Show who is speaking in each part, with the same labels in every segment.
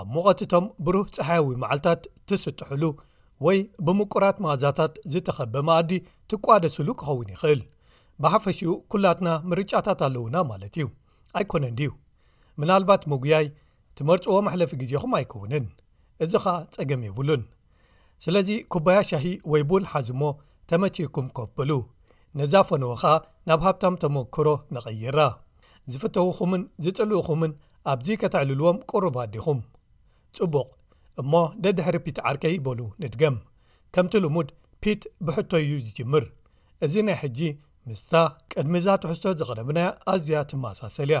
Speaker 1: ኣብ ሙቐት እቶም ብሩህ ጸሓያዊ መዓልታት ትስጥሕሉ ወይ ብምቁራት መኣዛታት ዝተኸበ መኣዲ ትቋደስሉ ክኸውን ይኽእል። ብሓፈሽኡ ኩላትና ምርጫታት ኣለዉና ማለት እዩ ኣይኮነን ድዩ? ምናልባት ምጉያይ ትመርጽዎ መሕለፊ ግዜኹም ኣይከውንን፣ እዚ ኸኣ ጸገም የብሉን። ስለዚ ኩባያ ሻሂ ወይ ቡን ሓዙ እሞ ተመቺኩም ኮፍ በሉ ነዛ ፈነወ ከኣ ናብ ሃብታም ተመኩሮ ንቐይራ ዝፍተውኹምን ዝጽልእኹምን ኣብዚ ከተዕልልዎም ቅሩባት ዲኹም ጽቡቕ እሞ ደድሕሪ ፒት ዓርከይ በሉ ንድገም ከምቲ ልሙድ ፒት ብሕቶ እዩ ዝጅምር እዚ ናይ ሕጂ ምስታ ቅድሚ እዛ ትሕዝቶ ዘቕረብናያ ኣዝያ ትመሳሰል እያ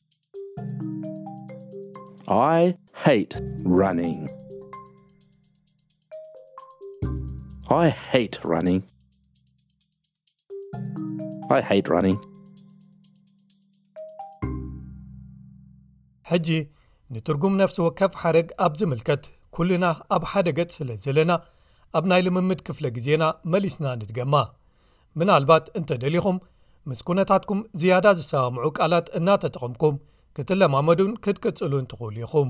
Speaker 2: I hate running. I hate running. I hate running.
Speaker 1: ሕጂ ንትርጉም ነፍሲ ወከፍ ሓረግ ኣብ ዝምልከት ኩሉና ኣብ ሓደ ገጽ ስለ ዘለና ኣብ ናይ ልምምድ ክፍለ ግዜና መሊስና ንድገማ ምናልባት እንተ ደሊኹም ምስ ኩነታትኩም ዝያዳ ዝሰማምዑ ቃላት እናተጠቐምኩም ክትለማመዱን ክትቅጽሉን ትኽእሉ ኢኹም።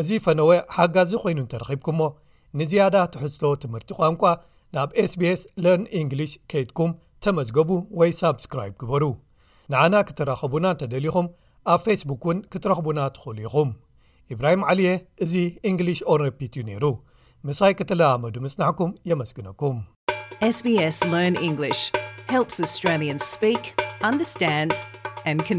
Speaker 1: እዚ ፈነወ ሓጋዚ ኮይኑ እንተረኺብኩሞ ንዝያዳ ትሕዝቶ ትምህርቲ ቋንቋ ናብ ስbs ለርን እንግሊሽ ከይድኩም ተመዝገቡ ወይ ሳብስክራይብ ግበሩ ንዓና ክትራኸቡና እንተደሊኹም ኣብ ፌስቡክ እውን ክትረኽቡና ትኽእሉ ኢኹም ኢብራሂም ዓሊ እየ እዚ እንግሊሽ ኦረፒት እዩ ነይሩ ምሳይ ክትለኣመዱ ምጽናሕኩም የመስግነኩም
Speaker 3: ስbs ርን እንግሊሽ ን